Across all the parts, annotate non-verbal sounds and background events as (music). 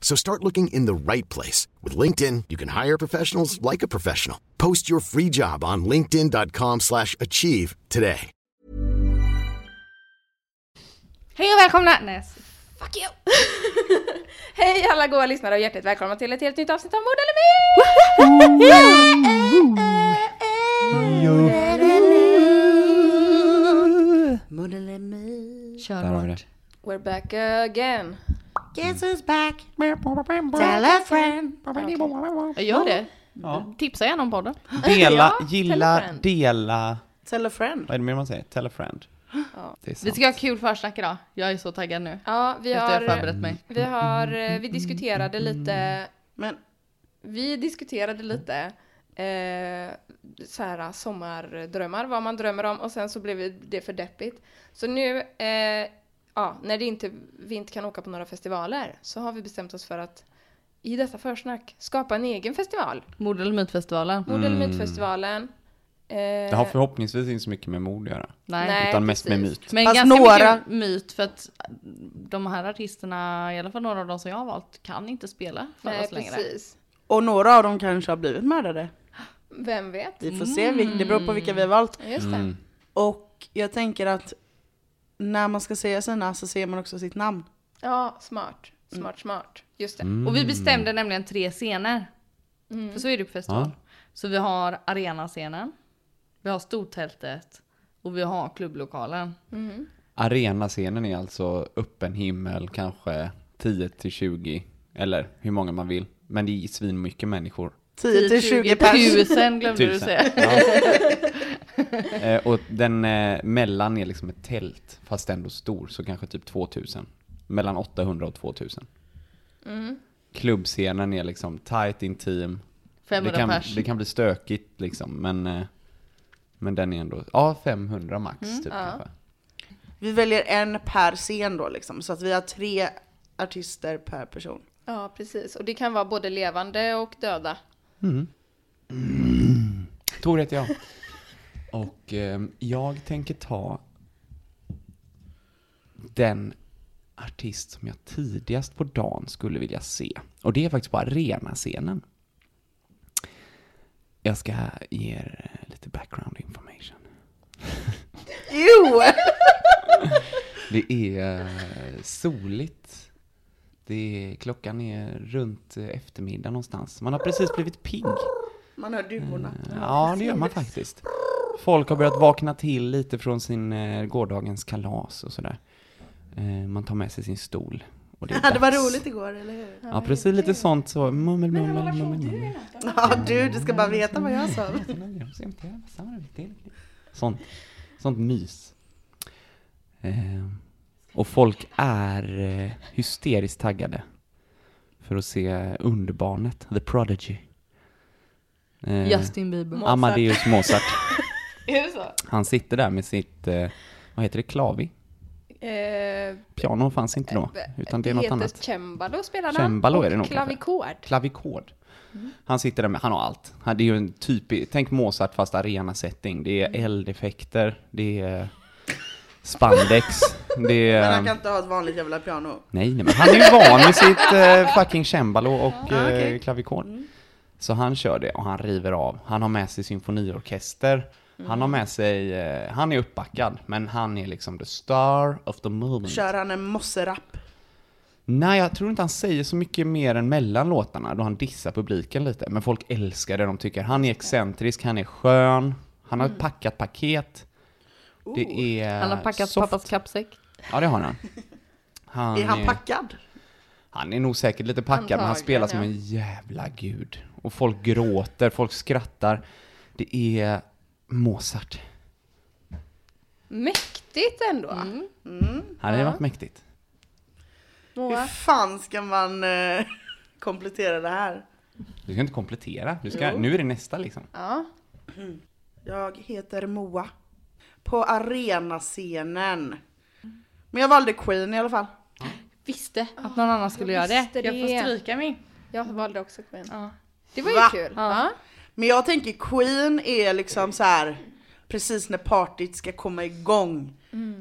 So start looking in the right place. With LinkedIn, you can hire professionals like a professional. Post your free job on linkedin.com slash achieve today. Hej och välkomna! Nej, fuck you! (laughs) Hej alla goa lyssnare och hjärtligt välkomna till ett helt nytt avsnitt av Mord eller Där har vi det. We're back again. Guess who's back? Tell a friend. Jag gör det. Tipsa gärna om podden. Dela, (laughs) Ja, tell gilla, friend. dela. Tell a friend. Vad är det mer man säger? Tell a friend. Det är sant. Vi ska ha kul försnack idag. Jag är så taggad nu. Ja, vi jag har har, förberett mig. vi har, eh, vi diskuterade lite, Men vi diskuterade lite eh, så här sommardrömmar, vad man drömmer om och sen så blev det för deppigt. Så nu, eh, ja, när det inte, vi inte kan åka på några festivaler så har vi bestämt oss för att i detta försnack skapa en egen festival. Mord eller mytfestivalen. Mord eller mytfestivalen. Eh, Det har förhoppningsvis inte så mycket med mord att göra. Nej. Nej. utan mest med precis. myt. Men Fast ganska några- mycket myt för att de här artisterna, i alla fall några av de som jag har valt, kan inte spela för Nej, oss längre. precis. Och några av dem kanske har blivit mördade. Vem vet? Vi får se, det beror på vilka vi har valt. Just det. Mm. Och jag tänker att när man ska säga sina så ser man också sitt namn. Ja, smart. Smart, smart. Just det. Mm. Och vi bestämde nämligen tre scener. För så är det på festival. Ja. Så vi har arenascenen, vi har stortältet och vi har klubblokalen. Arenascenen är alltså öppen himmel, kanske 10 till 20, eller hur många man vill. Men det är svinmycket människor. 10 till 20 pers. Tusen glömde du Tusen. säga. Ja. (laughs) (laughs) Eh, och den eh, mellan är liksom ett tält, fast ändå stor, så kanske typ 2000. Mellan 800 och 2000. Klubbscenen är liksom tight, intim. Det 500 kan, pers. det kan bli stökigt liksom, men, eh, men den är ändå, ja 500 max typ kanske. Vi väljer en per scen då liksom, så att vi har tre artister per person. Ja, precis. Och det kan vara både levande och döda. (clears throat) Tor heter jag. Och eh, jag tänker ta den artist som jag tidigast på dagen skulle vilja se. Och det är faktiskt på arenascenen. Jag ska ge er eh, lite background information. Jo! (laughs) Det är eh, soligt. Det är, klockan är runt eh, eftermiddag någonstans. Man har precis blivit pigg. Man hör duvorna. Ja, det gör man faktiskt. Folk har börjat vakna till lite från sin eh, gårdagens kalas och sådär. Eh, man tar med sig sin stol. Och det, är Det var dags. roligt igår, eller hur? Ja, precis lite sånt så. Mummel, mummel, mummel, mummel. Ja du, du ska bara veta vad jag sa. Sånt, sånt mys. Eh, och folk är eh, hysteriskt taggade för att se underbarnet, The Prodigy. Eh, Justin Bieber. Mozart. Amadeus Mozart. (laughs) (laughs) Är det så? Han sitter där med sitt, eh, vad heter det, klavi? Eh, Piano fanns inte då, utan det är något heter annat. cembalo spelar han. Cembalo och är det nog kanske. klavikord. Klavikord. Han sitter där med, han har allt. Han, det är ju en typ, tänk Mozart fast arena-setting. Det är eldeffekter, det är spandex, (laughs) det Men han är... kan inte ha ett vanligt jävla piano. Nej, nej, men han är ju van med sitt eh, fucking cembalo och Ja, eh, okej. klavikord. Så han kör det och han river av. Han har med sig symfoniorkester. Han har med sig, eh, han är uppbackad, men han är liksom the star of the moment. Kör han en mosserapp? Nej, jag tror inte han säger så mycket mer än mellan låtarna, då han dissar publiken lite. Men folk älskar det, de tycker han är excentrisk, han är skön, han har ett packat paket. Det är Han har packat soft. pappas kappsäck. Ja, det har han. han är han packad? Han är nog säkert lite packad, men han spelar som Antagligen, en jävla gud. Och folk gråter, folk skrattar. Det är Mozart. Mäktigt ändå. Hade det varit mäktigt? Hur fan ska man eh, (laughs) komplettera det här? Du ska inte komplettera, du ska, nu är det nästa liksom. Ja. (clears throat) Jag heter Moa. På arenascenen. Men jag valde Queen i alla fall. Visste att någon annan skulle göra det. visste Jag får det. stryka min. Jag valde också Queen. Ja. Det var ju Va? kul. Ja. Ja. Men jag tänker Queen är liksom så här precis när partyt ska komma igång.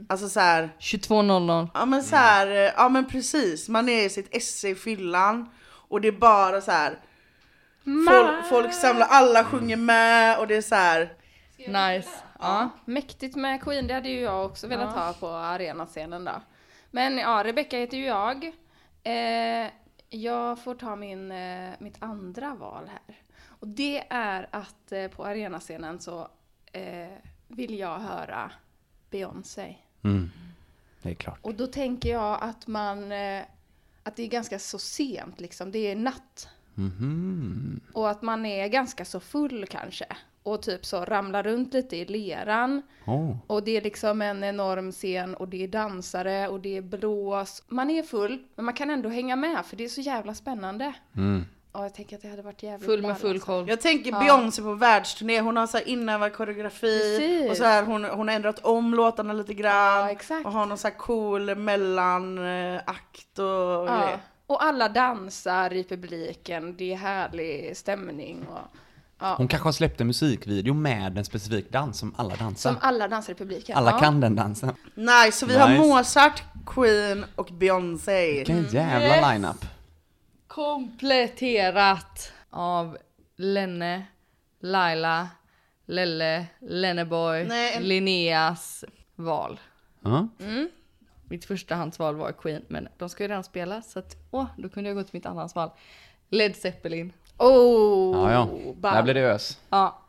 Alltså så här, 22.00. ja men så här, eh, ja men precis. Man är i sitt esse i fyllan och det är bara så här. Folk, folk samlar, alla sjunger med och det är så här. Nice. Ja. Mäktigt med Queen, det hade ju jag också velat ha på arenascenen då. Men ja, Rebecca heter ju jag. Eh, jag får ta min, eh, mitt andra val här. Och det är att eh, på arenascenen så eh, vill jag höra Beyoncé. Mm. Det är klart. Och då tänker jag att man, eh, att det är ganska så sent liksom, det är natt. Mhm. Och att man är ganska så full kanske. Och typ så ramlar runt lite i leran. Oh. Och det är liksom en enorm scen och det är dansare och det är blås. Man är full, men man kan ändå hänga med för det är så jävla spännande. Mm. Och jag tänker att det hade varit jävligt Full med full alltså. koll. Jag tänker Beyoncé på världsturné, hon har så här inövad koreografi Precis. och så här, hon, hon har ändrat om låtarna lite grann. Ja, exakt. Och har någon så här cool mellanakt och Ja. grejer. Och alla dansar i publiken, det är härlig stämning. Och, ja. Hon kanske har släppt en musikvideo med en specifik dans som alla dansar. Som alla dansar i publiken. alla ja. kan den dansen. Nice, så vi har Nice. Mozart, Queen och Beyoncé. Vilken jävla Yes. lineup. Kompletterat av Lenne, Laila, Lelle, Lenneboy, Nej, Linneas val. Ja. Mitt förstahandsval var Queen, men de ska ju redan spela så att, åh, då kunde jag gå till mitt andrahandsval. Led Zeppelin. Oh, Ja, ja. Där blir det ös. Ja.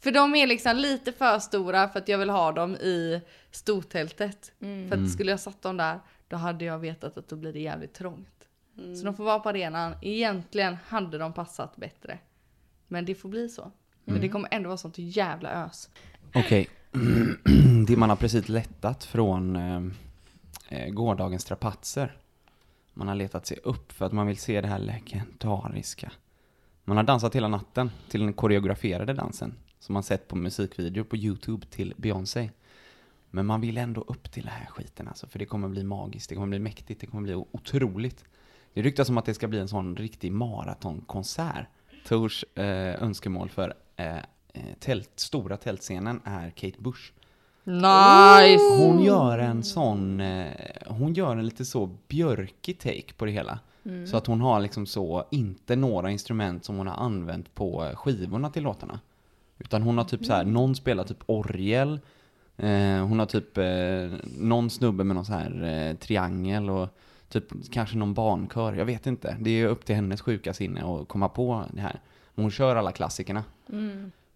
För de är liksom lite för stora för att jag vill ha dem i stortältet. För att skulle jag satt dem där, då hade jag vetat att då blir det jävligt trångt. Så de får vara på arenan. Egentligen hade de passat bättre. Men det får bli så. Men det kommer ändå vara sånt jävla ös. Okej. (clears throat) det man har precis lättat från eh, eh, gårdagens strapatser. Man har letat sig upp för att man vill se det här legendariska. Man har dansat hela natten till den koreograferade dansen. Som man sett på musikvideo på Youtube till Beyoncé. Men man vill ändå upp till den här skiten alltså, för det kommer bli magiskt, det kommer bli mäktigt, det kommer bli otroligt. Det ryktas om att det ska bli en sån riktig maratonkonsert. Tors eh, önskemål för eh, eh, tält, stora tältscenen är Kate Bush. Nice! Hon gör en sån, eh, hon gör en lite så björkig take på det hela. Så att hon har liksom så, inte några instrument som hon har använt på skivorna till låtarna. Utan hon har typ så här, någon spelar typ orgel, eh, hon har typ eh, någon snubbe med någon så här eh, triangel och typ kanske någon barnkör, jag vet inte. Det är upp till hennes sjuka sinne att komma på det här. Men hon kör alla klassikerna.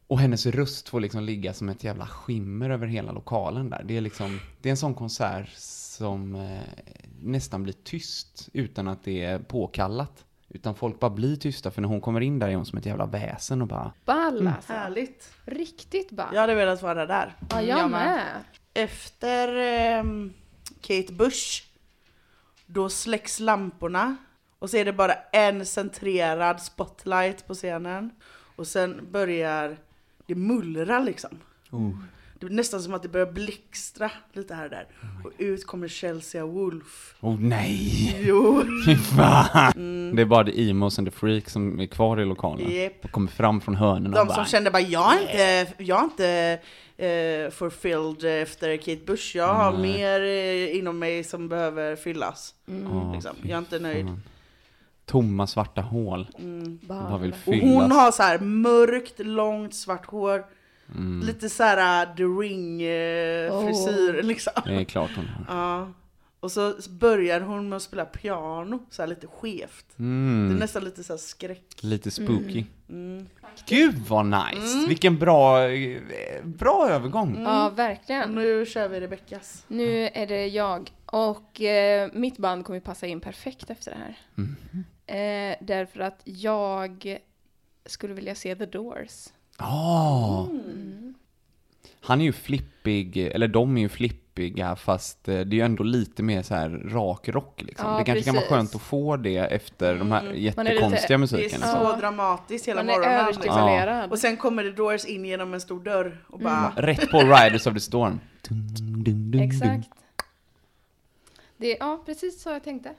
Och hennes röst får liksom ligga som ett jävla skimmer över hela lokalen där. Det är liksom, det är en sån konsert som eh, nästan blir tyst utan att det är påkallat. Utan folk bara blir tysta för när hon kommer in där är hon som ett jävla väsen och bara Ball alltså. Härligt. Riktigt ball. Jag hade velat vara där. Ja, Jag jag med. med. Efter ehm, Kate Bush, då släcks lamporna och så är det bara en centrerad spotlight på scenen. Och sen börjar det mullra liksom. Det är nästan som att det börjar blixtra lite här och där. Och ut kommer Chelsea Wolf. Oh nej! Jo, (laughs) Fy fan! Det är bara the emos and the freak som är kvar i lokalen. Japp. Och kommer fram från och de bara, som kände bara jag är inte, jag är inte eh, fulfilled efter Kate Bush. Jag har Nej. mer eh, inom mig som behöver fyllas. "Åh, Liksom. fy Jag är inte nöjd. fan." Tomma svarta hål. Ball. Bara vill Och hon har så här mörkt, långt svart hår. Mm. Lite så här uh, The Ring Oh. frisyr liksom. Det är klart hon har. Ja. Och så börjar hon med att spela piano, så här lite skevt. Det är Mm, nästan lite så här skräck. lite spooky. Mm. Gud vad nice! Vilken bra, eh, bra övergång. Ja, verkligen. Nu kör vi Rebeckas. Nu är det jag. Och eh, mitt band kommer passa in perfekt efter det här. Eh, därför att jag skulle vilja se The Doors. Ah. Mm. Han är ju flippig, eller de är ju flippiga fast eh, det är ju ändå lite mer så här rak rock liksom. Ja, det kanske kan vara precis. skönt att få det efter de här är jättekonstiga lite- Det är musiken. så liksom. Ja. dramatiskt hela Man är morgonen. Liksom. överstimulerad. Och sen kommer The Doors in genom en stor dörr och bara... Rätt på Riders of the Storm. Dun, dun, dun, dun. Exakt. Det, ja, precis så jag tänkte.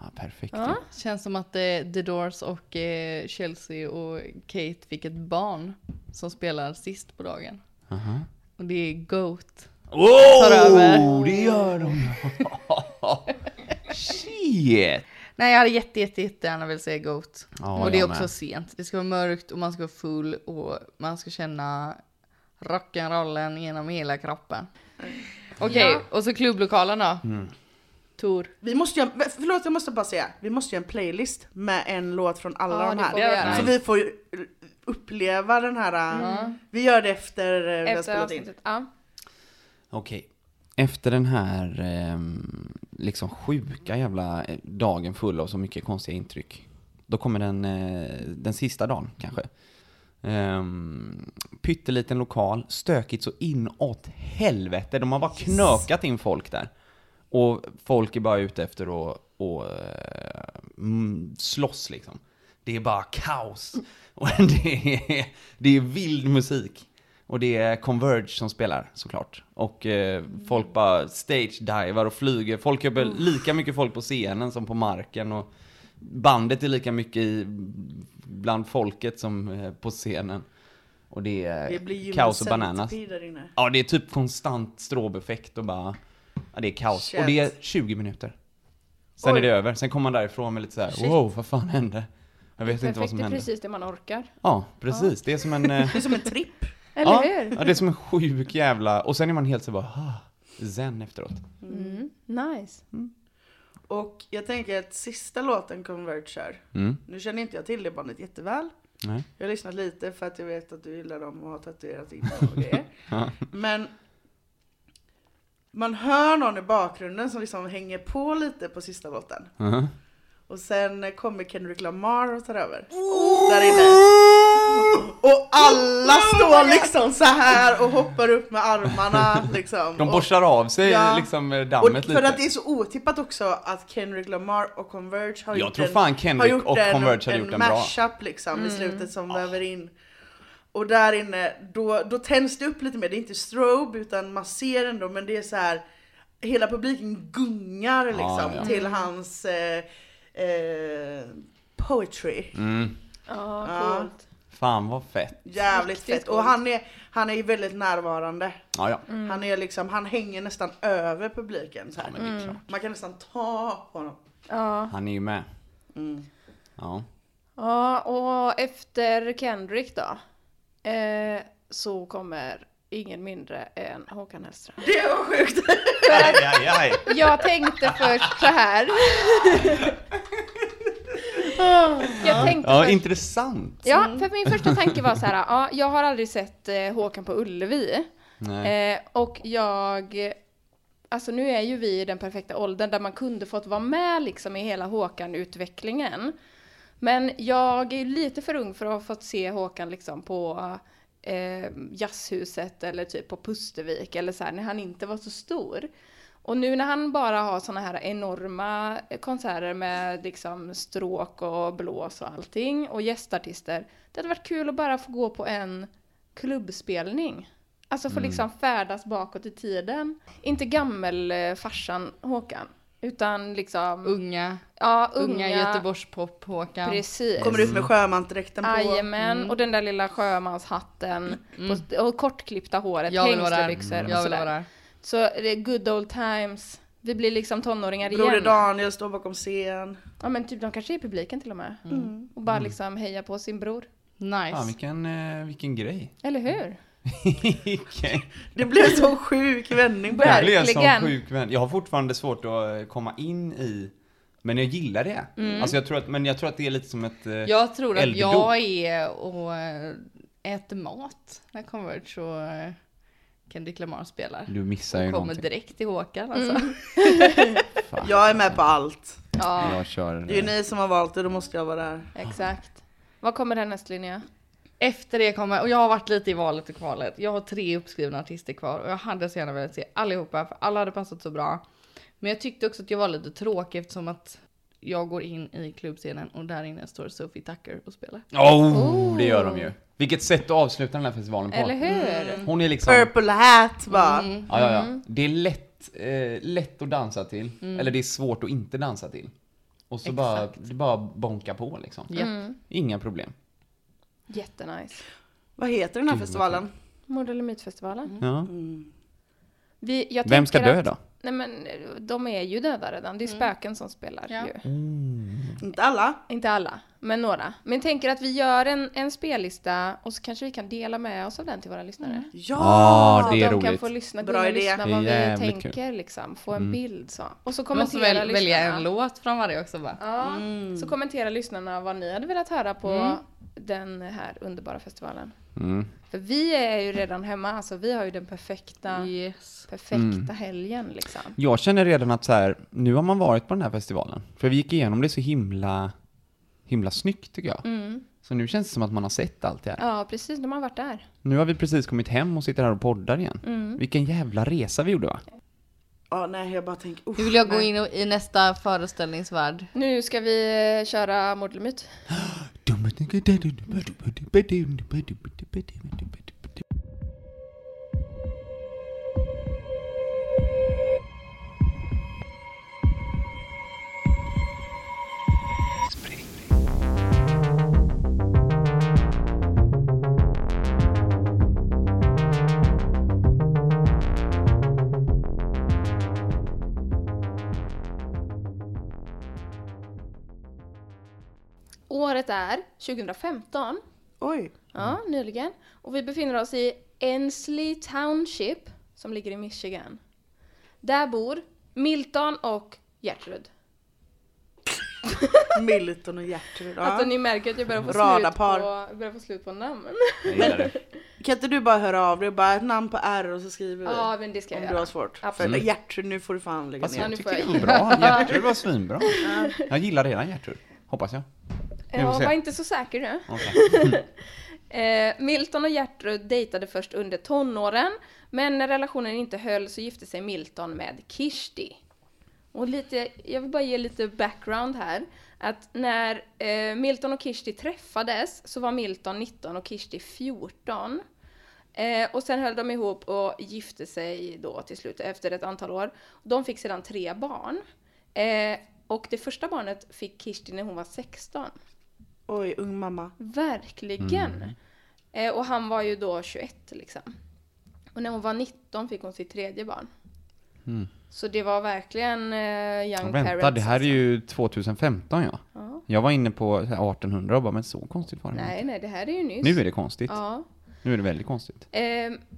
Ja, perfekt. Ja. Känns som att eh, The Doors och eh, Chelsea och Kate fick ett barn som spelar sist på dagen. Aha. Och det är Goat. Oh, över. det gör de! (laughs) Shit! Nej jag hade jätte, jätte, jättegärna velat säga Goat. Ja, och det är jag också med. sent. Det ska vara mörkt och man ska vara full och man ska känna rock'n'rollen genom hela kroppen. Okej, Ja. och så klubblokalen då? Mm. Tor. Vi måste göra, förlåt jag måste bara säga, vi måste göra en playlist med en låt från alla Ja, de här. får vi. Så vi får uppleva den här, vi gör det efter eh, vi har Efter spelat in. Ja. Okej. Efter den här ehm, liksom sjuka jävla eh, dagen full av så mycket konstiga intryck. Då kommer den, eh, den sista dagen kanske. Um, pytteliten lokal, stökigt så inåt helvete. De har bara knökat in folk där. Och folk är bara ute efter att och, mm, slåss liksom. Det är bara kaos. (laughs) Och det är, det är vild musik. Och det är Converge som spelar såklart. Och eh, folk bara stage-divar och flyger. Folk är väl lika mycket folk på scenen som på marken. Och bandet är lika mycket i, bland folket som eh, på scenen. Och det är Det blir ju kaos och bananas. där inne. Ja, det är typ konstant strobeffekt och bara... Ja, det är kaos. Shit. Och det är 20 minuter. Sen Oj. är det över. Sen kommer man därifrån med lite så här: Shit. wow, vad fan hände? Jag vet inte vad Perfekt, som det är hände. precis det man orkar. Ja, precis. Det är som en... eh, Det är som en tripp. Eller ja, hur? Ja, det är som en sjuk jävla... Och sen är man helt så bara, ah, zen efteråt. Mm. Nice. Och jag tänker att sista låten Convert kör, Mm, nu känner inte jag till det bandet jätteväl. nej. Jag har lyssnat lite för att jag vet att du gillar dem och har tatuerat in dem och (laughs) grejer. Ja. Men man hör någon i bakgrunden som liksom hänger på lite på sista låten. Mhm. Och sen kommer Kendrick Lamar och tar över. Där inne. Och alla står liksom så här och hoppar upp med armarna (laughs) liksom. De Och- borstar av sig Ja. liksom eh, och dammet för lite. att det är så otippat också att Kendrick Lamar och Converge har Jag gjort tror en, fan har Kendrick gjort och en, Converge en gjort en bra. mashup liksom i slutet som väver in. Och där inne, då, då tänds det upp lite mer. Det är inte strobe utan man ser ändå men det är så här hela publiken gungar liksom ja. till hans eh, eh, poetry. Mm, Ja, Ja. coolt. fan vad fett. Jävligt Riktigt fett. Och han är, han är ju väldigt närvarande. Ja, ja. Han är liksom, han hänger nästan över publiken så här. ja klart. Man kan nästan ta på honom. Ja. Han är ju med. Mm. Ja. ja, och efter Kendrick då, eh, så kommer ingen mindre än Håkan Hellström. Det var sjukt! Aj, aj, aj. Jag tänkte först så här. Jag tänkte Ja, först, intressant. ja, för min första tanke var så här, ja, jag har aldrig sett eh, Håkan på Ullevi. Nej. Eh, och jag, alltså nu är ju vi i den perfekta åldern där man kunde fått vara med liksom i hela Håkan-utvecklingen. Men jag är lite för ung för att ha fått se Håkan liksom på eh, Jazzhuset eller typ på Pustervik eller så här när han inte var så stor. Och nu när han bara har såna här enorma konserter med liksom stråk och blås och allting och gästartister. Det hade varit kul att bara få gå på en klubbspelning. Alltså få liksom färdas bakåt i tiden. Inte gammelfarsan Håkan. Utan liksom... Unga, ja, unga, Göteborgspop Håkan. Precis. Kommer ut med sjömansdräkten på. Jajamän, och den där lilla sjömanshatten. På, och kortklippta håret, hängslebyxor och Jag vill sådär. vara där. Så det är good old times. Vi blir liksom tonåringar Broder igen. Daniel står bakom scen. Ja men typ de kanske är i publiken till och med. Mm. Och bara liksom heja på sin bror. Nice. Fan, vilken, eh, vilken grej. Eller hur? (laughs) Okej. Det blev så sjuk vändning på det blev Verkligen. sjuk vän. Jag har fortfarande svårt att eh, komma in i, men jag gillar det. Mm. Alltså jag tror att, men jag tror att det är lite som ett... eh, Jag tror att jag är och eh, äter mat när Converge och Kendrick Lamar spelar. Du missar ju Och kommer någonting. direkt till Håkan alltså. Mm. (laughs) Fan. Jag är med på allt. Ja, Jag kör... Det är ju ni som har valt det, då måste jag vara där. exakt. Vad kommer härnäst Linnea? Efter det kommer, och jag har varit lite i valet och kvalet. Jag har tre uppskrivna artister kvar och jag hade så gärna velat se allihopa för alla hade passat så bra. Men jag tyckte också att jag var lite tråkig eftersom att jag går in i klubbscenen och där inne står Sophie Tucker och spelar. Oh, det gör de ju. Vilket sätt att avsluta den här festivalen på. Eller hur? Hon är liksom... Purple hat bara. Mm. Ja, ja, ja. Det är lätt, eh, lätt att dansa till. Mm. Eller det är svårt att inte dansa till. Och så bara, Exakt. det bara bonka på liksom. Mm. Inga problem. Jättenice. Vad heter den här festivalen? Mytfestivalen. Ja. Vi, jag Vem ska dö att- då? Nej men de är ju döda redan. Det är spöken som spelar Ja. ju. Inte alla. Inte alla, men några. Men tänker att vi gör en, en spellista och så kanske vi kan dela med oss av den till våra lyssnare. Ja! Ah, Så det är att de kan roligt. få lyssna, gå Bra in och idé. lyssna vad vi tänker kul. liksom. Få en bild så. Och så kommentera väl, välja lyssnarna. en låt från varje också va? Ja, så kommentera lyssnarna vad ni hade velat höra på Mm. den här underbara festivalen. Mm. För vi är ju redan hemma, alltså vi har ju den perfekta, Yes. perfekta Mm. helgen liksom. Jag känner redan att så här, nu har man varit på den här festivalen. För vi gick igenom det så himla, himla snyggt tycker jag. Mm. Så nu känns det som att man har sett allt det här. Ja, precis, de har varit där. Nu har vi precis kommit hem och sitter här och poddar igen. Mm. Vilken jävla resa vi gjorde va? Ja, nej, jag bara tänker, usch, Nu vill jag gå nej. in i nästa föreställningsvärld. Nu ska vi eh, köra Mord (gasps) Året är 2015. Oj. Ja, nyligen. Och vi befinner oss i Ensley Township, som ligger i Michigan. Där bor Milton och Gertrud. (laughs) Milton och Gertrud. Alltså Ja. ni märker att jag börjar få, slut på, börjar få slut på namn. (laughs) Kan inte du bara höra av dig, bara ett namn på R och så skriver vi? Ja, men det ska jag om göra. du har svårt. Absolut. För Gertrud, nu får du fan lägga ner. Ja, nu jag tycker jag det var bra. (laughs) Gertrud var svinbra. Jag gillar redan Gertrud. Hoppas jag. Vi får Ja, se. var inte så säker nu. (laughs) Eh, Milton och Gertrud dejtade först under tonåren, men när relationen inte höll så gifte sig Milton med Kirsti. Och lite, jag vill bara ge lite background här. Att när eh, Milton och Kirsti träffades så var Milton 19 och Kirsti 14. Eh, och sen höll de ihop och gifte sig då till slut efter ett antal år. De fick sedan tre barn. Eh, och det första barnet fick Kirsti när hon var 16. Oj, ung mamma. Verkligen. Eh, och han var ju då 21 liksom. Och när hon var 19 fick hon sitt tredje barn. Mm. Så det var verkligen eh, young Vänta, parents. det här är alltså. ju 2015 ja. Ja. Jag var inne på 1800 och bara, men så konstigt var det Nej, inte. nej, det här är ju nyss. Nu är det konstigt. Ja. Nu är det väldigt konstigt. Eh,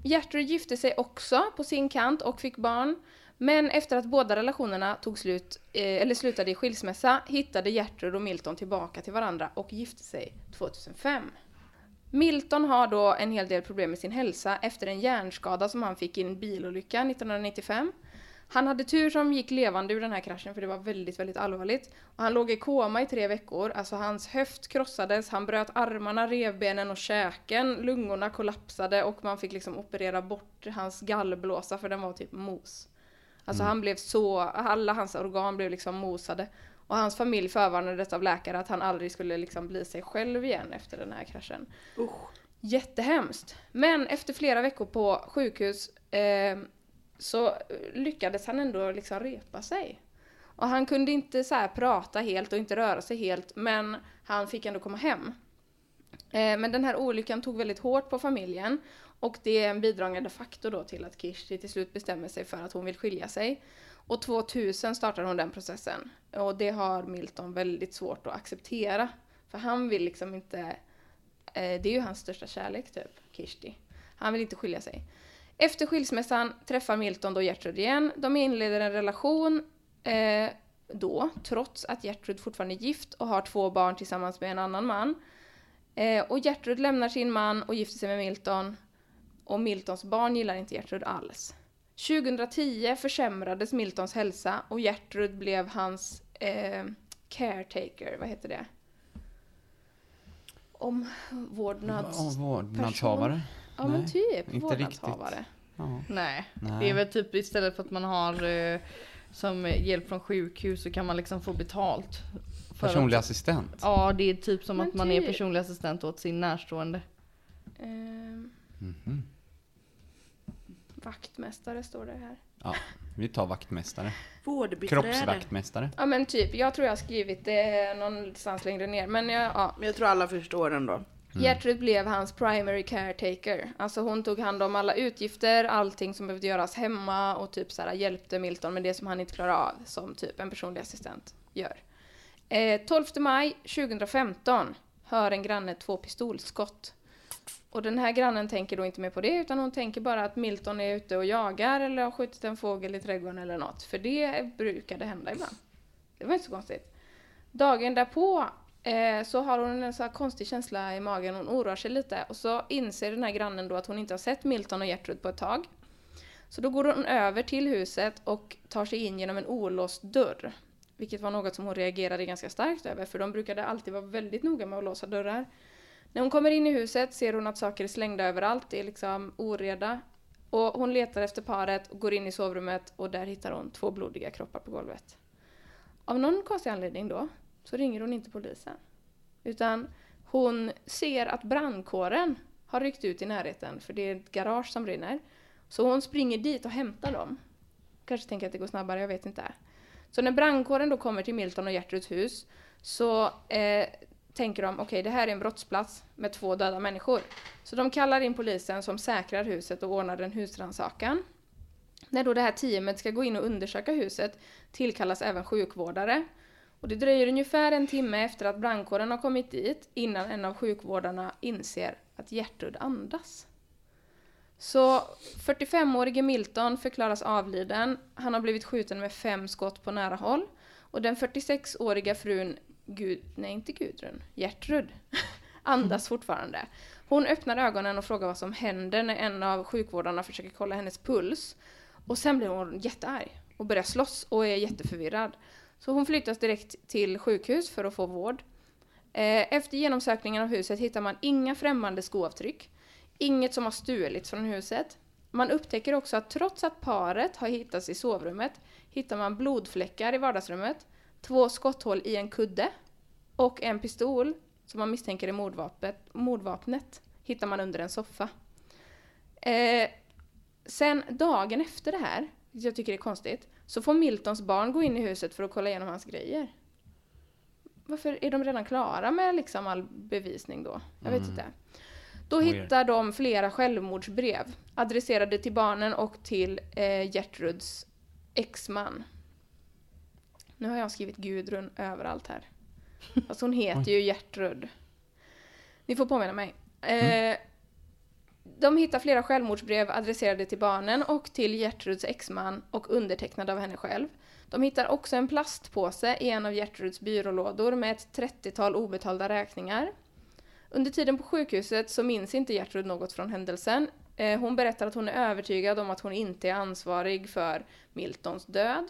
Gertrud gifte sig också på sin kant och fick barn. Men efter att båda relationerna tog slut, eh, eller slutade i skilsmässa hittade Gertrud och Milton tillbaka till varandra och gifte sig 2005. Milton har då en hel del problem med sin hälsa efter en hjärnskada som han fick i en bilolycka 1995. Han hade tur som gick levande ur den här kraschen för det var väldigt, väldigt allvarligt. Och han låg i koma i tre veckor, alltså hans höft krossades, han bröt armarna, revbenen och käken, lungorna kollapsade och man fick liksom operera bort hans gallblåsa för den var typ mos. Alltså han blev så, alla hans organ blev liksom mosade. Och hans familj förvarnades av läkare att han aldrig skulle liksom bli sig själv igen efter den här kraschen. Usch. Jättehemskt. Men efter flera veckor på sjukhus eh, så lyckades han ändå liksom repa sig. Och han kunde inte så prata helt och inte röra sig helt, men han fick ändå komma hem. Eh, men den här olyckan tog väldigt hårt på familjen och det är en bidragande faktor då till att Kirsti till slut bestämmer sig för att hon vill skilja sig. Och 2000 startar hon den processen. Och det har Milton väldigt svårt att acceptera. För han vill liksom inte... Eh, det är ju hans största kärlek typ, Kirsti. Han vill inte skilja sig. Efter skilsmässan träffar Milton då Gertrud igen. De inleder en relation eh, då, trots att Gertrud fortfarande är gift och har två barn tillsammans med en annan man. Eh, och Gertrud lämnar sin man och gifter sig med Milton. Och Miltons barn gillar inte Gertrud alls. 2010 försämrades Miltons hälsa och Gertrud blev hans eh, caretaker, vad heter det? Omvårdnads... Ja, Vårdnadshavare? Ja men Nej, typ, inte vårdnadshavare. Ja. Nej. Nej. det är väl typ istället för att man har eh, som hjälp från sjukhus så kan man liksom få betalt. för Personlig att, assistent? Ja, det är typ som Men att man är typ. personlig assistent åt sin närstående. Ehm, Mhm. Vaktmästare står det här. Ja, vi tar vaktmästare. Vårdbiträde. Kroppsvaktmästare. Ja men typ, jag tror jag har skrivit det någonstans längre ner. Men jag, ja. Men jag tror alla förstår ändå. Gertrud blev hans primary caretaker. Alltså hon tog hand om alla utgifter, allting som behövde göras hemma och typ så här, hjälpte Milton med det som han inte klarade av, som typ en personlig assistent gör. Eh, 12 maj 2015 hör en granne två pistolskott. Och den här grannen tänker då inte mer på det, utan hon tänker bara att Milton är ute och jagar eller har skjutit en fågel i trädgården eller något. För det brukade hända ibland. Det var inte så konstigt. Dagen därpå eh, så har hon en så här konstig känsla i magen, hon oroar sig lite och så inser den här grannen då att hon inte har sett Milton och Gertrud på ett tag. Så då går hon över till huset och tar sig in genom en olåst dörr. Vilket var något som hon reagerade ganska starkt över, för de brukade alltid vara väldigt noga med att låsa dörrar. När hon kommer in i huset ser hon att saker är slängda överallt, det är liksom oreda. Och hon letar efter paret och går in i sovrummet och där hittar hon två blodiga kroppar på golvet. Av någon konstig anledning då, så ringer hon inte polisen. Utan hon ser att brandkåren har ryckt ut i närheten, för det är ett garage som brinner. Så hon springer dit och hämtar dem. Kanske tänker att det går snabbare, jag vet inte. Så när brandkåren då kommer till Milton och Gertruds hus så eh, tänker de, okej det här är en brottsplats med två döda människor. Så de kallar in polisen som säkrar huset och ordnar en husrannsakan. När då det här teamet ska gå in och undersöka huset tillkallas även sjukvårdare. Och det dröjer ungefär en timme efter att brandkåren har kommit dit innan en av sjukvårdarna inser att Gertrud andas. Så 45-årige Milton förklaras avliden. Han har blivit skjuten med fem skott på nära håll. Och den 46-åriga frun, Gud, nej inte Gudrun, Gertrud, (laughs) andas fortfarande. Hon öppnar ögonen och frågar vad som händer när en av sjukvårdarna försöker kolla hennes puls. Och sen blir hon jättearg och börjar slåss och är jätteförvirrad. Så hon flyttas direkt till sjukhus för att få vård. Eh, efter genomsökningen av huset hittar man inga främmande skoavtryck. Inget som har stulits från huset. Man upptäcker också att trots att paret har hittats i sovrummet hittar man blodfläckar i vardagsrummet, två skotthål i en kudde och en pistol som man misstänker är mordvapnet, mordvapnet hittar man under en soffa. Eh, sen dagen efter det här, jag tycker är konstigt, så får Miltons barn gå in i huset för att kolla igenom hans grejer. Varför är de redan klara med liksom all bevisning då? Jag vet inte. Då Weird. hittar de flera självmordsbrev adresserade till barnen och till eh, Gertruds exman. Nu har jag skrivit Gudrun överallt här. (laughs) Fast hon heter ju Gertrud. Ni får påminna mig. Eh, de hittar flera självmordsbrev adresserade till barnen och till Gertruds exman och undertecknade av henne själv. De hittar också en plastpåse i en av Gertruds byrålådor med ett 30-tal obetalda räkningar. Under tiden på sjukhuset så minns inte Gertrud något från händelsen. Eh, Hon berättar att hon är övertygad om att hon inte är ansvarig för Miltons död.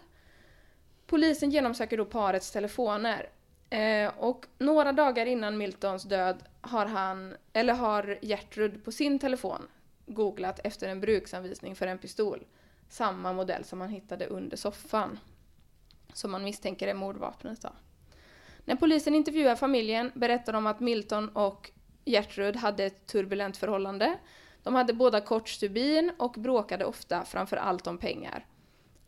Polisen genomsöker då parets telefoner. Eh, och några dagar innan Miltons död har han, eller har Gertrud på sin telefon googlat efter en bruksanvisning för en pistol. Samma modell som man hittade under soffan. Som man misstänker är mordvapnet då. När polisen intervjuar familjen berättar de att Milton och Gertrud hade ett turbulent förhållande. De hade båda kort stubin och bråkade ofta, framför allt om pengar.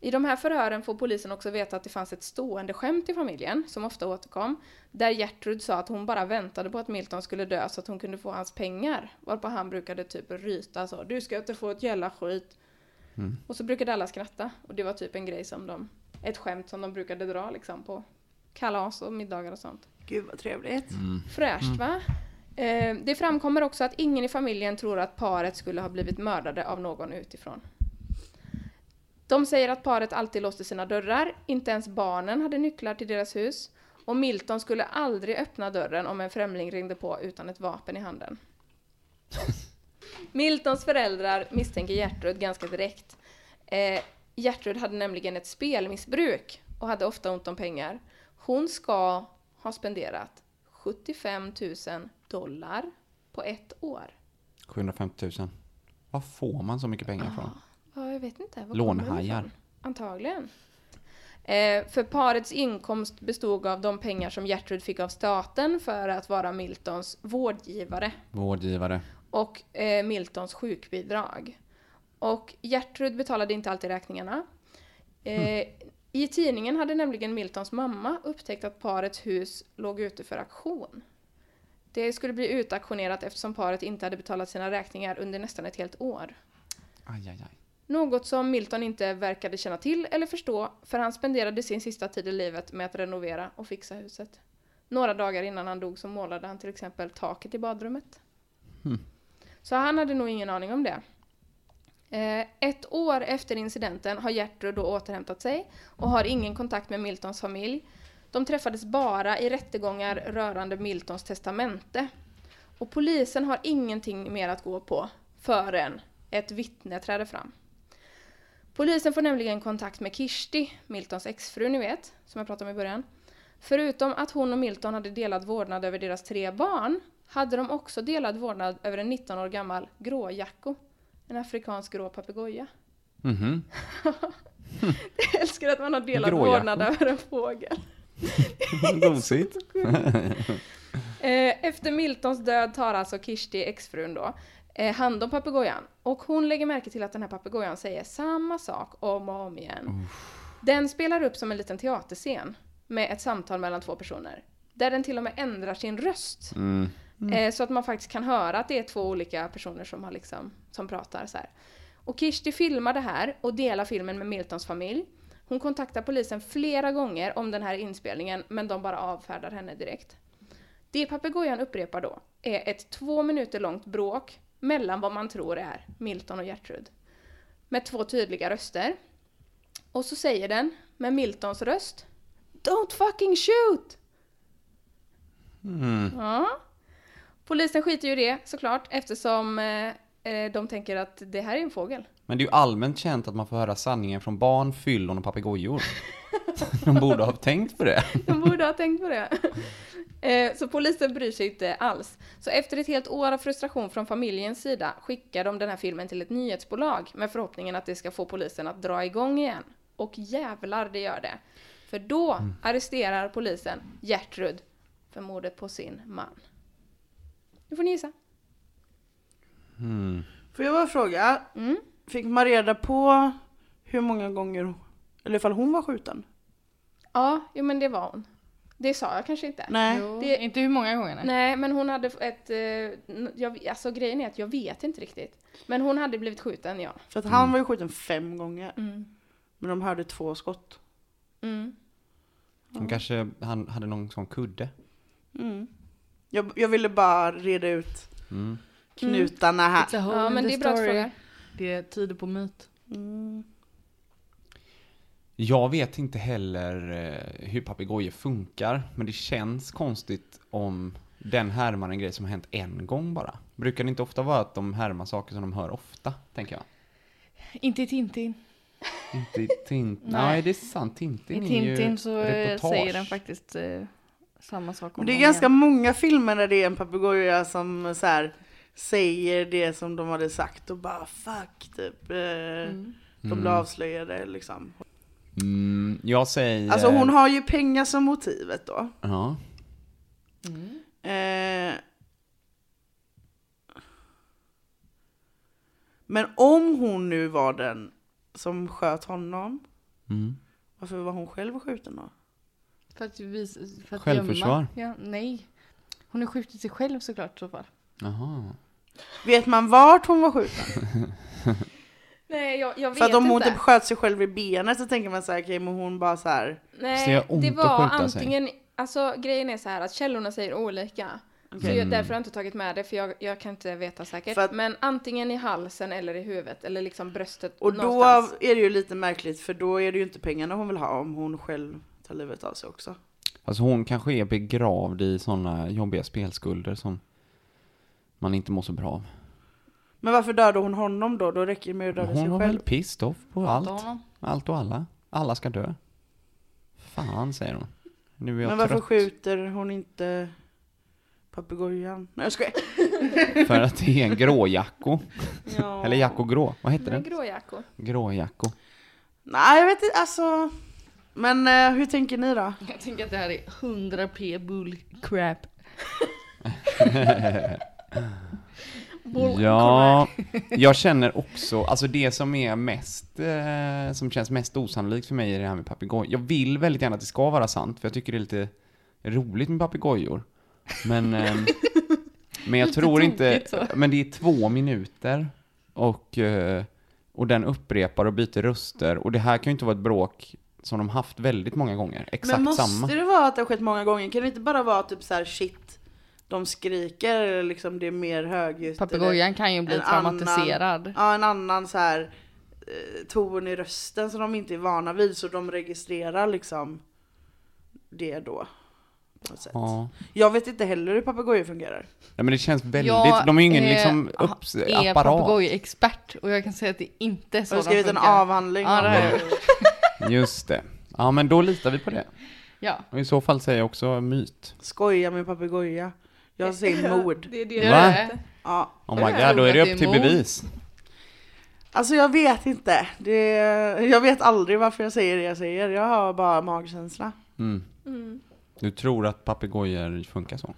I de här förhören får polisen också veta att det fanns ett stående skämt i familjen, som ofta återkom, där Gertrud sa att hon bara väntade på att Milton skulle dö så att hon kunde få hans pengar. Varpå han brukade typ ryta så, du ska inte få ett jävla skit. Och så brukade alla skratta, och det var typ en grej som de, ett skämt som de brukade dra liksom på kalas och middagar och sånt. Gud vad trevligt. Fräscht va? Eh, det framkommer också att ingen i familjen tror att paret skulle ha blivit mördade av någon utifrån. De säger att paret alltid låste sina dörrar, inte ens barnen hade nycklar till deras hus och Milton skulle aldrig öppna dörren om en främling ringde på utan ett vapen i handen. Miltons föräldrar misstänker Gertrud ganska direkt. Eh, Gertrud hade nämligen ett spelmissbruk och hade ofta ont om pengar. Hon ska ha spenderat 75 000 dollar på ett år. 750 000. Var får man så mycket pengar jag vet inte. Var Lånhajar. Antagligen. Eh, för parets inkomst bestod av de pengar som Gertrud fick av staten för att vara Miltons vårdgivare Vårdgivare. och eh, Miltons sjukbidrag. Och Gertrud betalade inte alltid räkningarna. Eh, I tidningen hade nämligen Miltons mamma upptäckt att parets hus låg ute för auktion. Det skulle bli utauktionerat eftersom paret inte hade betalat sina räkningar under nästan ett helt år. Aj, aj, aj. Något som Milton inte verkade känna till eller förstå, för han spenderade sin sista tid i livet med att renovera och fixa huset. Några dagar innan han dog så målade han till exempel taket i badrummet. Så han hade nog ingen aning om det. Eh, ett år efter incidenten har Gertrud då återhämtat sig och har ingen kontakt med Miltons familj. De träffades bara i rättegångar rörande Miltons testamente. Och polisen har ingenting mer att gå på förrän ett vittne träder fram. Polisen får nämligen kontakt med Kirsti, Miltons exfru ni vet, som jag pratade om i början. Förutom att hon och Milton hade delad vårdnad över deras tre barn hade de också delad vårdnad över en 19 år gammal gråjacko. En afrikansk grå papegoja. Mhm. (laughs) Jag älskar att man har delad Gråjacko. vårdnad över en fågel. (laughs) Gosigt. (laughs) Eh, Efter Miltons död tar alltså Kirsti, exfrun då, eh, hand om papegojan. Och hon lägger märke till att den här papegojan säger samma sak om och om igen. Den spelar upp som en liten teaterscen med ett samtal mellan två personer. Där den till och med ändrar sin röst. Mm. Eh, så att man faktiskt kan höra att det är två olika personer som, har liksom, som pratar så här. Och Kirsti filmar det här och delar filmen med Miltons familj. Hon kontaktar polisen flera gånger om den här inspelningen men de bara avfärdar henne direkt. Det papegojan upprepar då är ett två minuter långt bråk mellan vad man tror är Milton och Gertrud. Med två tydliga röster. Och så säger den med Miltons röst Don't fucking shoot! Mm. Ja. Polisen skiter ju i det såklart eftersom eh, eh, de tänker att det här är en fågel. Men det är ju allmänt känt att man får höra sanningen från barn, fyllon och papegojor. (laughs) De borde ha tänkt på det. (laughs) De borde ha tänkt på det. Eh, Så polisen bryr sig inte alls. Så efter ett helt år av frustration från familjens sida skickar de den här filmen till ett nyhetsbolag med förhoppningen att det ska få polisen att dra igång igen. Och jävlar det gör det. För då arresterar polisen Gertrud för mordet på sin man. Nu får ni gissa. Mm. Får jag bara fråga, Mm. Fick man reda på hur många gånger, eller ifall hon var skjuten? Ja, jo men det var hon. Det sa jag kanske inte. Nej. Jo, Det- Inte hur många gånger nej. Nej, men hon hade ett... Eh, jag, alltså grejen är att jag vet inte riktigt. Men hon hade blivit skjuten, ja. För att han var ju skjuten fem gånger. Mm. Men de hörde två skott. Mm. De kanske han hade någon sån kudde. Mm. Jag, jag ville bara reda ut Mm. knutarna här. Ja, men det är bra story. fråga. Det tyder på myt. Mm. Jag vet inte heller eh, hur papegojor funkar, men det känns konstigt om den härmar en grej som har hänt en gång bara. Brukar det inte ofta vara att de härmar saker som de hör ofta, tänker jag? Inte i Tintin. Inte i Tintin. (laughs) Nej. Nej, det är sant. Tintin I är ju Tintin så eh, reportage. säger den faktiskt eh, samma sak om det är ganska igen. många filmer där det är en papegoja som så här, säger det som de hade sagt och bara fuck typ. Eh, Mm. De blir avslöjade liksom. Mm, jag säger... Alltså hon har ju pengar som motivet då. Ja. Mm. Eh, men om hon nu var den som sköt honom, Mm. varför var hon själv skjuten då? För att, vis, för att Självförsvar. gömma. Ja, nej. Hon har skjutit sig själv såklart i så fall. Jaha. Vet man vart hon var skjuten? (laughs) Nej, jag, jag vet För att om hon inte. typ sköt sig själv i benet så tänker man så här, okej men hon bara så här. Så det Nej, gör ont det att var skjuta sig. antingen... Alltså grejen är så här att källorna säger olika. Så jag, därför har jag inte tagit med det, för jag, jag kan inte veta säkert. För att- Men antingen i halsen eller i huvudet, eller liksom bröstet Och då någonstans. är det ju lite märkligt för då är det ju inte pengarna hon vill ha om hon själv tar livet av sig också. Alltså hon kanske är begravd i sådana jobbiga spelskulder som man inte mår så bra av. Men varför dödade hon honom då? Då räcker det med att döda Hon sig var väl själv. pissed off på allt. honom. Allt och alla. Alla ska dö. Fan, säger hon. Nu är jag Men varför trött. skjuter hon inte papegojan? Nej jag skojar. (laughs) För att det är en gråjacko. (laughs) Ja. Eller jacko grå. Vad heter det? gråjackor. Gråjacko. Nej jag vet inte, alltså. Men eh, hur tänker ni då? Jag tänker att det här är 100p bullcrap. (laughs) Ja, jag känner också, alltså det som är mest, eh, som känns mest osannolikt för mig är det här med papegoj. Jag vill väldigt gärna att det ska vara sant, för jag tycker det är lite roligt med papegojor. Men, ehm, men jag tror inte, men det är två minuter och, eh, och den upprepar och byter röster och det här kan ju inte vara ett bråk som de haft väldigt många gånger, exakt Men måste samma. det vara att det har skett många gånger? Kan det inte bara vara typ så här shit, de skriker eller liksom det är mer högljutt? Papegojan kan ju bli en traumatiserad. Ja, en annan så här eh, ton i rösten som de inte är vana vid så de registrerar liksom det då. Ja. Jag vet inte heller hur papegojor fungerar. ja, men det känns väldigt, Jag, de är ju ingen eh, liksom upps, är apparat. papegojexpert och jag kan säga att det inte är så Jag har de skrivit en funkar. avhandling Ja, jag det. (laughs) Just det. Ja, men då litar vi på det. Ja. Och i så fall säger jag också myt. Skoja med papegoja. Jag säger (laughs) mord. Det är det jag Va? vet. Ja. Oh my god, då är det upp till bevis. Alltså jag vet inte. Det, jag vet aldrig varför jag säger det jag säger. Jag har bara magkänsla. Mm. Du tror att papegojor funkar så?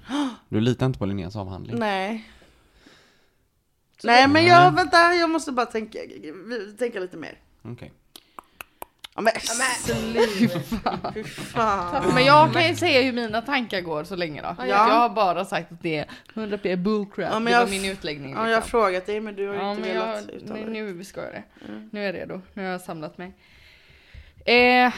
Du litar inte på Linneas avhandling? Nej. Nej men jag, vänta, jag måste bara tänka, tänka lite mer. Okej. Ja men sluta. Fy fan. Men jag kan ju säga hur mina tankar går så länge då. Ja. Jag har bara sagt att det är 100p bullcrap. Ja, det var min utläggning. Ja, jag har liksom. frågat dig men du har ju Ja, inte velat jag, uttala dig. nu ska jag det. Mm. Nu är jag redo. Nu har jag samlat mig. Eh,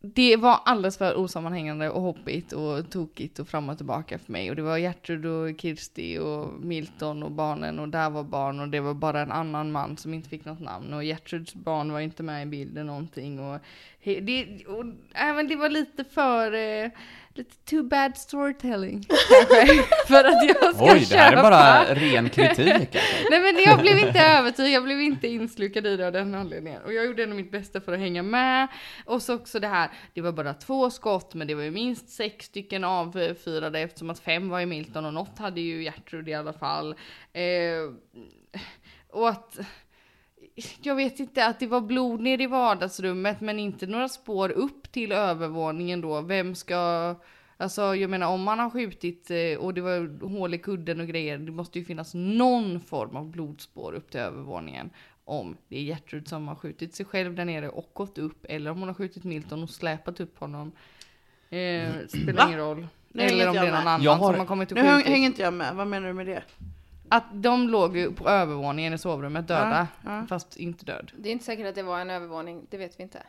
det var alldeles för osammanhängande och hoppigt och tokigt och fram och tillbaka för mig. Och det var Gertrud och Kirsti och Milton och barnen och där var barn och det var bara en annan man som inte fick något namn. Och Gertruds barn var inte med i bilden någonting. Och, det, och även det var lite för... Eh, lite too bad storytelling kanske. (laughs) för att jag ska Oj, det här är köpa. bara ren kritik. alltså. (laughs) Nej men jag blev inte övertygad, jag blev inte inslukad i det av den anledningen. Och jag gjorde ändå mitt bästa för att hänga med. Och så också det här, det var bara två skott men det var ju minst sex stycken avfyrade eftersom att fem var i Milton och något hade ju Gertrud i alla fall. Eh, och att jag vet inte, att det var blod ner i vardagsrummet men inte några spår upp till övervåningen då. Vem ska... Alltså jag menar om man har skjutit eh, och det var hål i kudden och grejer. Det måste ju finnas någon form av blodspår upp till övervåningen. Om det är Gertrud som har skjutit sig själv där nere och gått upp. Eller om hon har skjutit Milton och släpat upp honom. Eh, spelar Va? ingen roll. Nu Eller om det är någon med. annan har- som har kommit och Nu skjutit. hänger inte jag med, vad menar du med det? Att de låg ju på övervåningen i sovrummet döda. Ja, ja. Fast inte död. Det är inte säkert att det var en övervåning, det vet vi inte.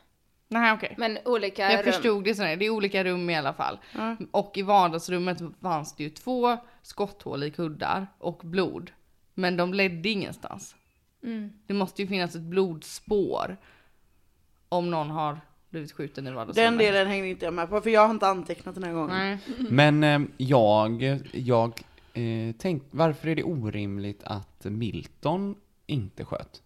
Nej okej. Men olika Jag rum. förstod det sådär, det är olika rum i alla fall. Ja. Och i vardagsrummet fanns det ju två skotthål i kuddar och blod. Men de ledde ingenstans. Mm. Det måste ju finnas ett blodspår. Om någon har blivit skjuten i vardagsrummet. Den delen hängde inte jag med på för jag har inte antecknat den här gången. Nej. Men eh, jag, jag eh, tänk, varför är det orimligt att Milton inte sköt?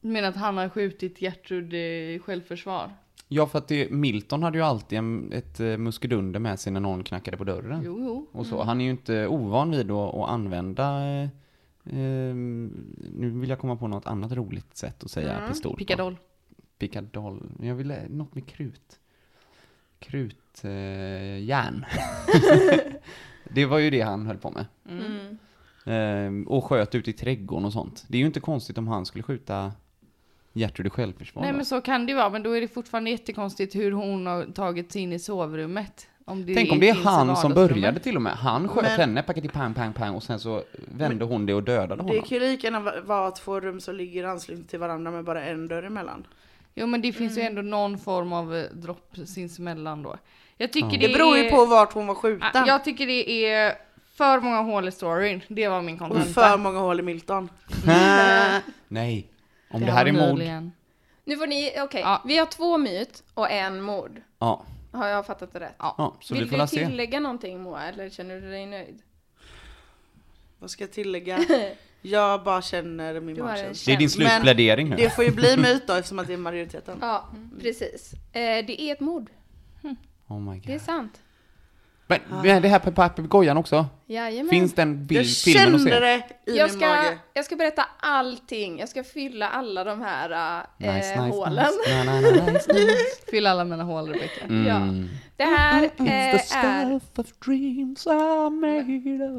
Du menar att han har skjutit Gertrud i självförsvar? Ja, för att det, Milton hade ju alltid en, ett eh, muskedunder med sig när någon knackade på dörren. Jo, jo. Och så. Han är ju inte ovan vid att, att använda, eh, eh, nu vill jag komma på något annat roligt sätt att säga pistol på. Pickadoll. Pickadoll. Jag vill, eh, något med krut. Krut, eh. (laughs) det var ju det han höll på med. Mm. Ehm, och sköt ut i trädgården och sånt. Det är ju inte konstigt om han skulle skjuta Gertrud i självförsvar. Nej då. men så kan det ju vara, men då är det fortfarande jättekonstigt hur hon har tagit sig in i sovrummet. Om det Tänk om det är han som började till och med. Han sköt Men- henne, packade pang, pang, pang och sen så vände hon det och dödade Det honom. kan ju lika gärna va- vara två rum som ligger i anslutning till varandra med bara en dörr emellan. Jo men det finns ju ändå någon form av eh, dropp sinsemellan då. Jag tycker Ja. det, Det beror ju är, på vart hon var skjuten. Jag tycker det är för många hål i storyn. Det var min Och kontenta. för många hål i Milton. (laughs) Nej. Om det, här är mord. möjligen. Nu får ni, okej, Ja. vi har två myt och en mord. Ja. Har jag fattat det rätt? ja, så Vill vi får du la se. tillägga någonting Moa, eller känner du dig nöjd? Vad ska jag tillägga? (laughs) Jag bara känner min magkänsla. Det är din slutplädering nu. Det får ju bli (laughs) myt då eftersom att det är majoriteten. Ja, precis. Eh, det är ett mord, Oh my det är god. sant. Men, men det här på papegojan också? Jajamän. Finns den bild, Jag filmen att kände se? det i jag min ska, mage. jag ska berätta allting. Jag ska fylla alla de här Nice, nice, hålen. nice. Na, na, na, nice, nice. (laughs) Fyll alla mina hål Rebecka. Ja. Mm. Det här eh, är...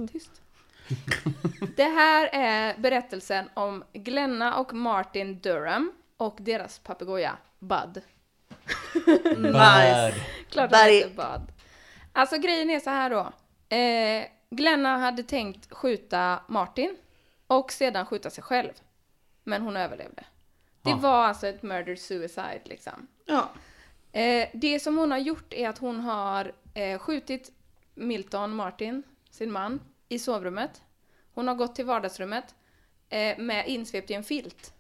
Tyst. Det här är berättelsen om Glenna och Martin Durham och deras papegoja Bud. Nice. Klart Där han är- heter Bud. Alltså grejen är så här då. Eh, Glenna hade tänkt skjuta Martin och sedan skjuta sig själv. Men hon överlevde. Det Ja. var alltså ett murder suicide liksom. Ja. Eh, det som hon har gjort är att hon har eh, skjutit Milton Martin, sin man, i sovrummet. Hon har gått till vardagsrummet eh, med insvept i en filt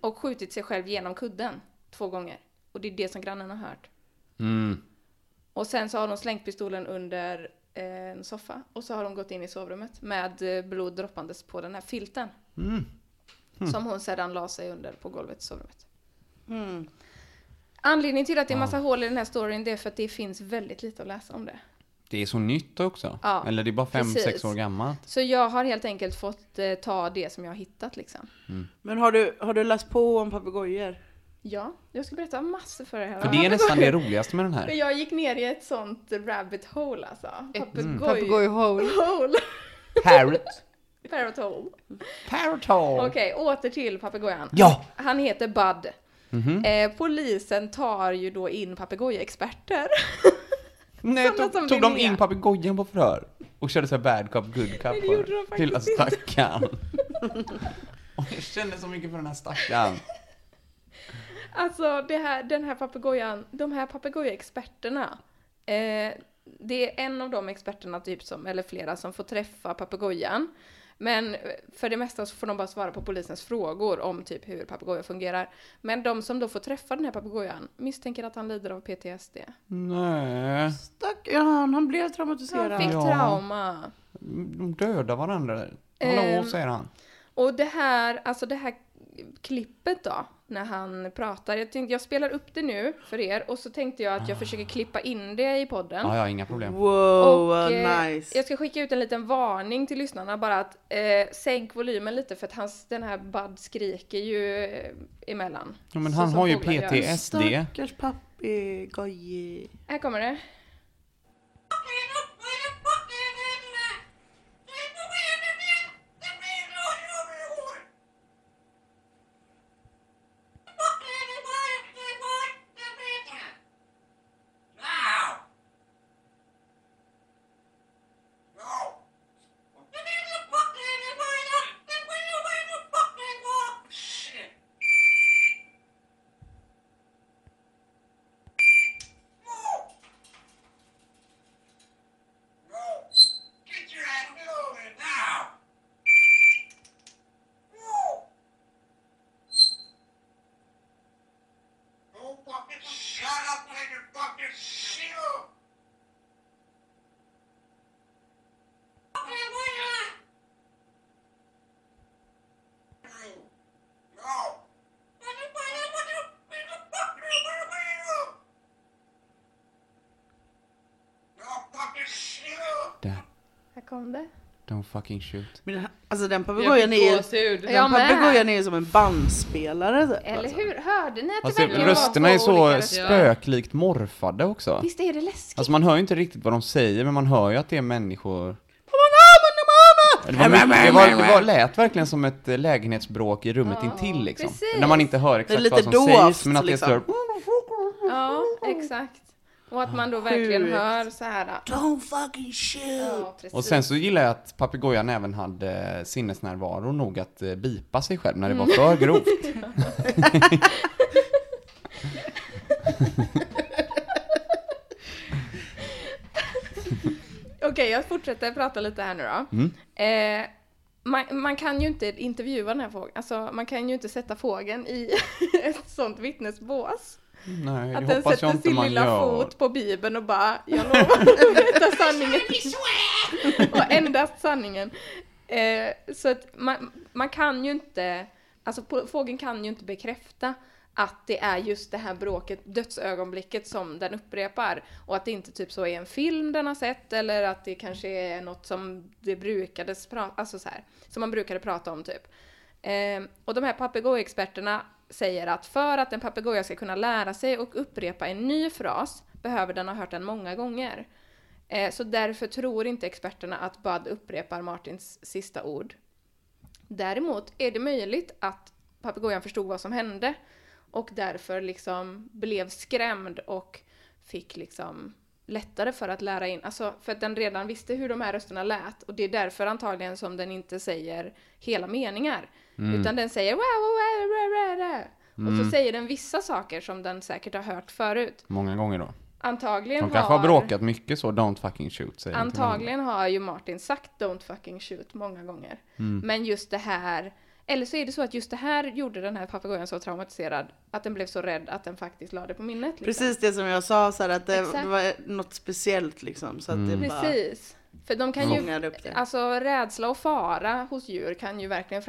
och skjutit sig själv genom kudden två gånger. Och det är det som grannen har hört. Mm. Och sen så har de slängt pistolen under eh, en soffa och så har de gått in i sovrummet med eh, blod droppandes på den här filten. Mm. Som hon sedan la sig under på golvet i sovrummet. Mm. Anledningen till att det är massa hål i den här storyn det är för att det finns väldigt lite att läsa om det. Det är så nytt också. Ja, Eller det är bara fem, precis. sex år gammalt. Så jag har helt enkelt fått eh, ta det som jag har hittat liksom. Men har du, har du läst på om papegojor? Ja, jag ska berätta massor för er här. För det är nästan det roligaste med den här. jag gick ner i ett sånt rabbit hole alltså. Papegoj... Papegojhål. Hole. Parrot. (laughs) Parrot hole. Parrot hole. Okej, åter till papegojan. Ja. Han heter Bud. Mhm. Eh, polisen tar ju då in papegojaexperter. (laughs) Nej, tog, tog de in papegojan på förhör? Och körde så här bad cop, good cop Nej, det gjorde de faktiskt (laughs) Lilla inte. stackarn. Och jag kände så mycket för den här stackarn. Alltså det här, den här papegojan, de här papegojaexperterna. Eh, det är en av de experterna typ som, eller flera, som får träffa papegojan. Men eh, för det mesta så får de bara svara på polisens frågor om typ hur papegojan fungerar. Men de som då får träffa den här papegojan misstänker att han lider av PTSD. Nej. Stackarn, han, han blev Han traumatiserad. fick Ja. trauma. De dödar varandra. Hallå, Ehm. säger han. Och det här, alltså det här klippet då, när han pratar. Jag tänkte, jag spelar upp det nu för er och så tänkte jag att jag försöker klippa in det i podden. Ja, ja, inga problem. Wow, vad eh, nice. Jag ska skicka ut en liten varning till lyssnarna bara att eh, sänk volymen lite för att hans, den här Bud skriker ju eh, emellan. Ja, men Så han har ju. PTSD. Stackars papegoja. Här kommer det. Get your ass over now! Don't fucking shut up when you fucking shield! No! No fucking shield! Där. Här kom det. Don't fucking shoot. Men den här- Alltså den Jag papegojan är papegojan är ju som en bandspelare typ. Eller alltså. hur? Hörde ni att det Alltså, verkligen var rösterna är så olika spöklikt morfade också. Visst är det läskigt? Alltså man hör ju inte riktigt vad de säger, men man hör ju att det är människor. Det, var mycket, det, var, det var, lät verkligen som ett eh, lägenhetsbråk i rummet intill liksom. precis. När man inte hör exakt vad som dovt, sägs, men att det liksom. står... Ja, exakt. Och att man då ah, verkligen hör så här. Äh, Don't fucking shoot! Ja, och sen så gillar jag att papegojan även hade eh, sinnesnärvaro nog att eh, bipa sig själv när det var mm. för grovt. (laughs) (laughs) Okej, jag fortsätter prata lite här nu då. Mm. Eh, man, man, kan ju inte intervjua den här fågeln, alltså man kan ju inte sätta fågeln i (laughs) ett sånt vittnesbås. Nej, Att det den hoppas jag sätter sin lilla gör. fot på bibeln och bara jag lovar att berätta sanningen. (laughs) och endast sanningen. Eh, så att man, man kan ju inte, alltså fågeln kan ju inte bekräfta att det är just det här bråket, dödsögonblicket som den upprepar. Och att det inte typ så är en film den har sett eller att det kanske är något som det brukades prata, alltså så här, som man brukade prata om typ. Eh, och de här papegojexperterna säger att för att en papegoja ska kunna lära sig och upprepa en ny fras behöver den ha hört den många gånger. Eh, så därför tror inte experterna att Bud upprepar Martins sista ord. Däremot är det möjligt att papegojan förstod vad som hände och därför liksom blev skrämd och fick liksom lättare för att lära in, alltså för att den redan visste hur de här rösterna lät och det är därför antagligen som den inte säger hela meningar. Utan den säger "Wa, wa, ra." och så säger den vissa saker som den säkert har hört förut. Många gånger då. Antagligen De kanske har bråkat mycket så, don't fucking shoot säger. Antagligen har ju Martin sagt don't fucking shoot många gånger. Men just det här, eller så är det så att just det här gjorde den här papegojan så traumatiserad att den blev så rädd att den faktiskt lade det på minnet. Liksom. Precis det som jag sa, så här, att det, Exakt. var något speciellt liksom. Så att det bara Precis. För de kan ju, alltså rädsla och fara hos djur kan ju verkligen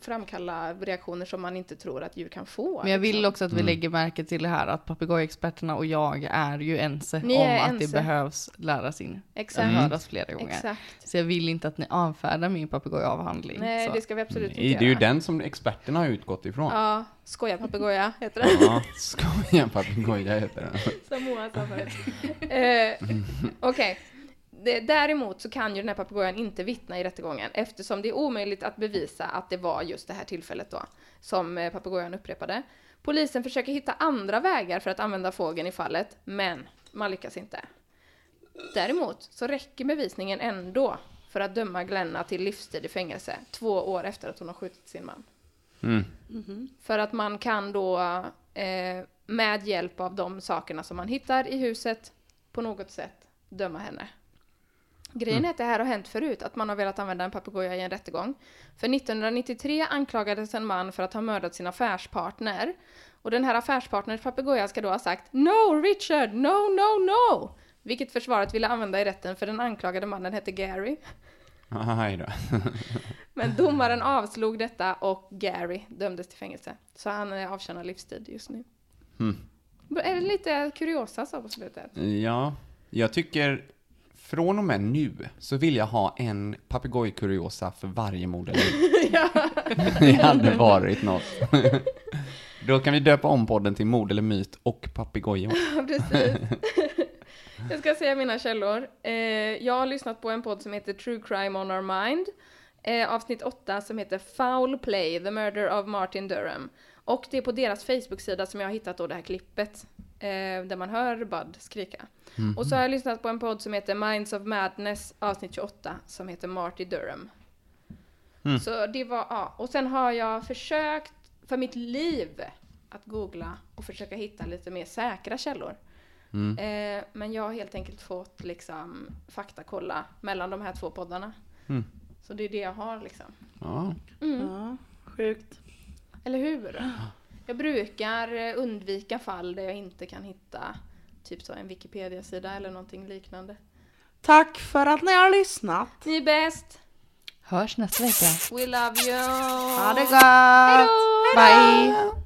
framkalla reaktioner som man inte tror att djur kan få. Men jag vill liksom. också att vi lägger märke till det här att papegojexperterna och jag är ju ense Ni om att ense. det behövs läras in. Exakt. Höras flera gånger. Exakt. Så jag vill inte att ni avfärdar min papegojavhandling. Nej, så. det ska vi absolut inte Nej, göra. det är ju den som experterna har utgått ifrån. Ja, skoja papegoja heter det. Ja, skoja papegoja heter den. (laughs) Som Moa sa förut. Eh, Okej. Det- Däremot så kan ju den här papegojan inte vittna i rättegången eftersom det är omöjligt att bevisa att det var just det här tillfället då som eh, papegojan upprepade. Polisen försöker hitta andra vägar för att använda fågeln i fallet, men man lyckas inte. Däremot så räcker bevisningen ändå för att döma Glenna till livstid i fängelse två år efter att hon har skjutit sin man. Mm. För att man kan då eh, med hjälp av de sakerna som man hittar i huset på något sätt döma henne. Grejen är att det här har hänt förut, att man har velat använda en papegoja i en rättegång. För 1993 anklagades en man för att ha mördat sin affärspartner. Och den här affärspartners papegoja ska då ha sagt No Richard, no, no, no! Vilket försvaret ville använda i rätten för den anklagade mannen hette Gary. Aj då. (laughs) (laughs) Men domaren avslog detta och Gary dömdes till fängelse. Så han avtjänar livstid just nu. Mm. Är det lite kuriosa så på slutet? Ja, jag tycker från och med nu så vill jag ha en papegojkuriosa för varje modell. (laughs) Det hade varit något. Då kan vi döpa om podden till mord eller myt och papegojor. (laughs) Ja, precis. (laughs) Jag ska säga mina källor. Eh, jag har lyssnat på en podd som heter True Crime on Our Mind. Eh, avsnitt 8 som heter Foul Play, The Murder of Martin Durham. Och det är på deras Facebook-sida som jag har hittat då det här klippet. Eh, där man hör Bud skrika. Och så har jag lyssnat på en podd som heter Minds of Madness avsnitt 28 som heter Marty Durham. Så det var, ja. Och sen har jag försökt för mitt liv att googla och försöka hitta lite mer säkra källor. Eh, men jag har helt enkelt fått liksom faktakolla mellan de här två poddarna. Mm. Så det är det jag har liksom. Ja, Ja, sjukt. Eller hur? Jag brukar eh, undvika fall där jag inte kan hitta typ så en Wikipedia-sida eller någonting liknande. Tack för att ni har lyssnat. Ni är bäst! Hörs nästa vecka. We love you! Ha det gott! Bye!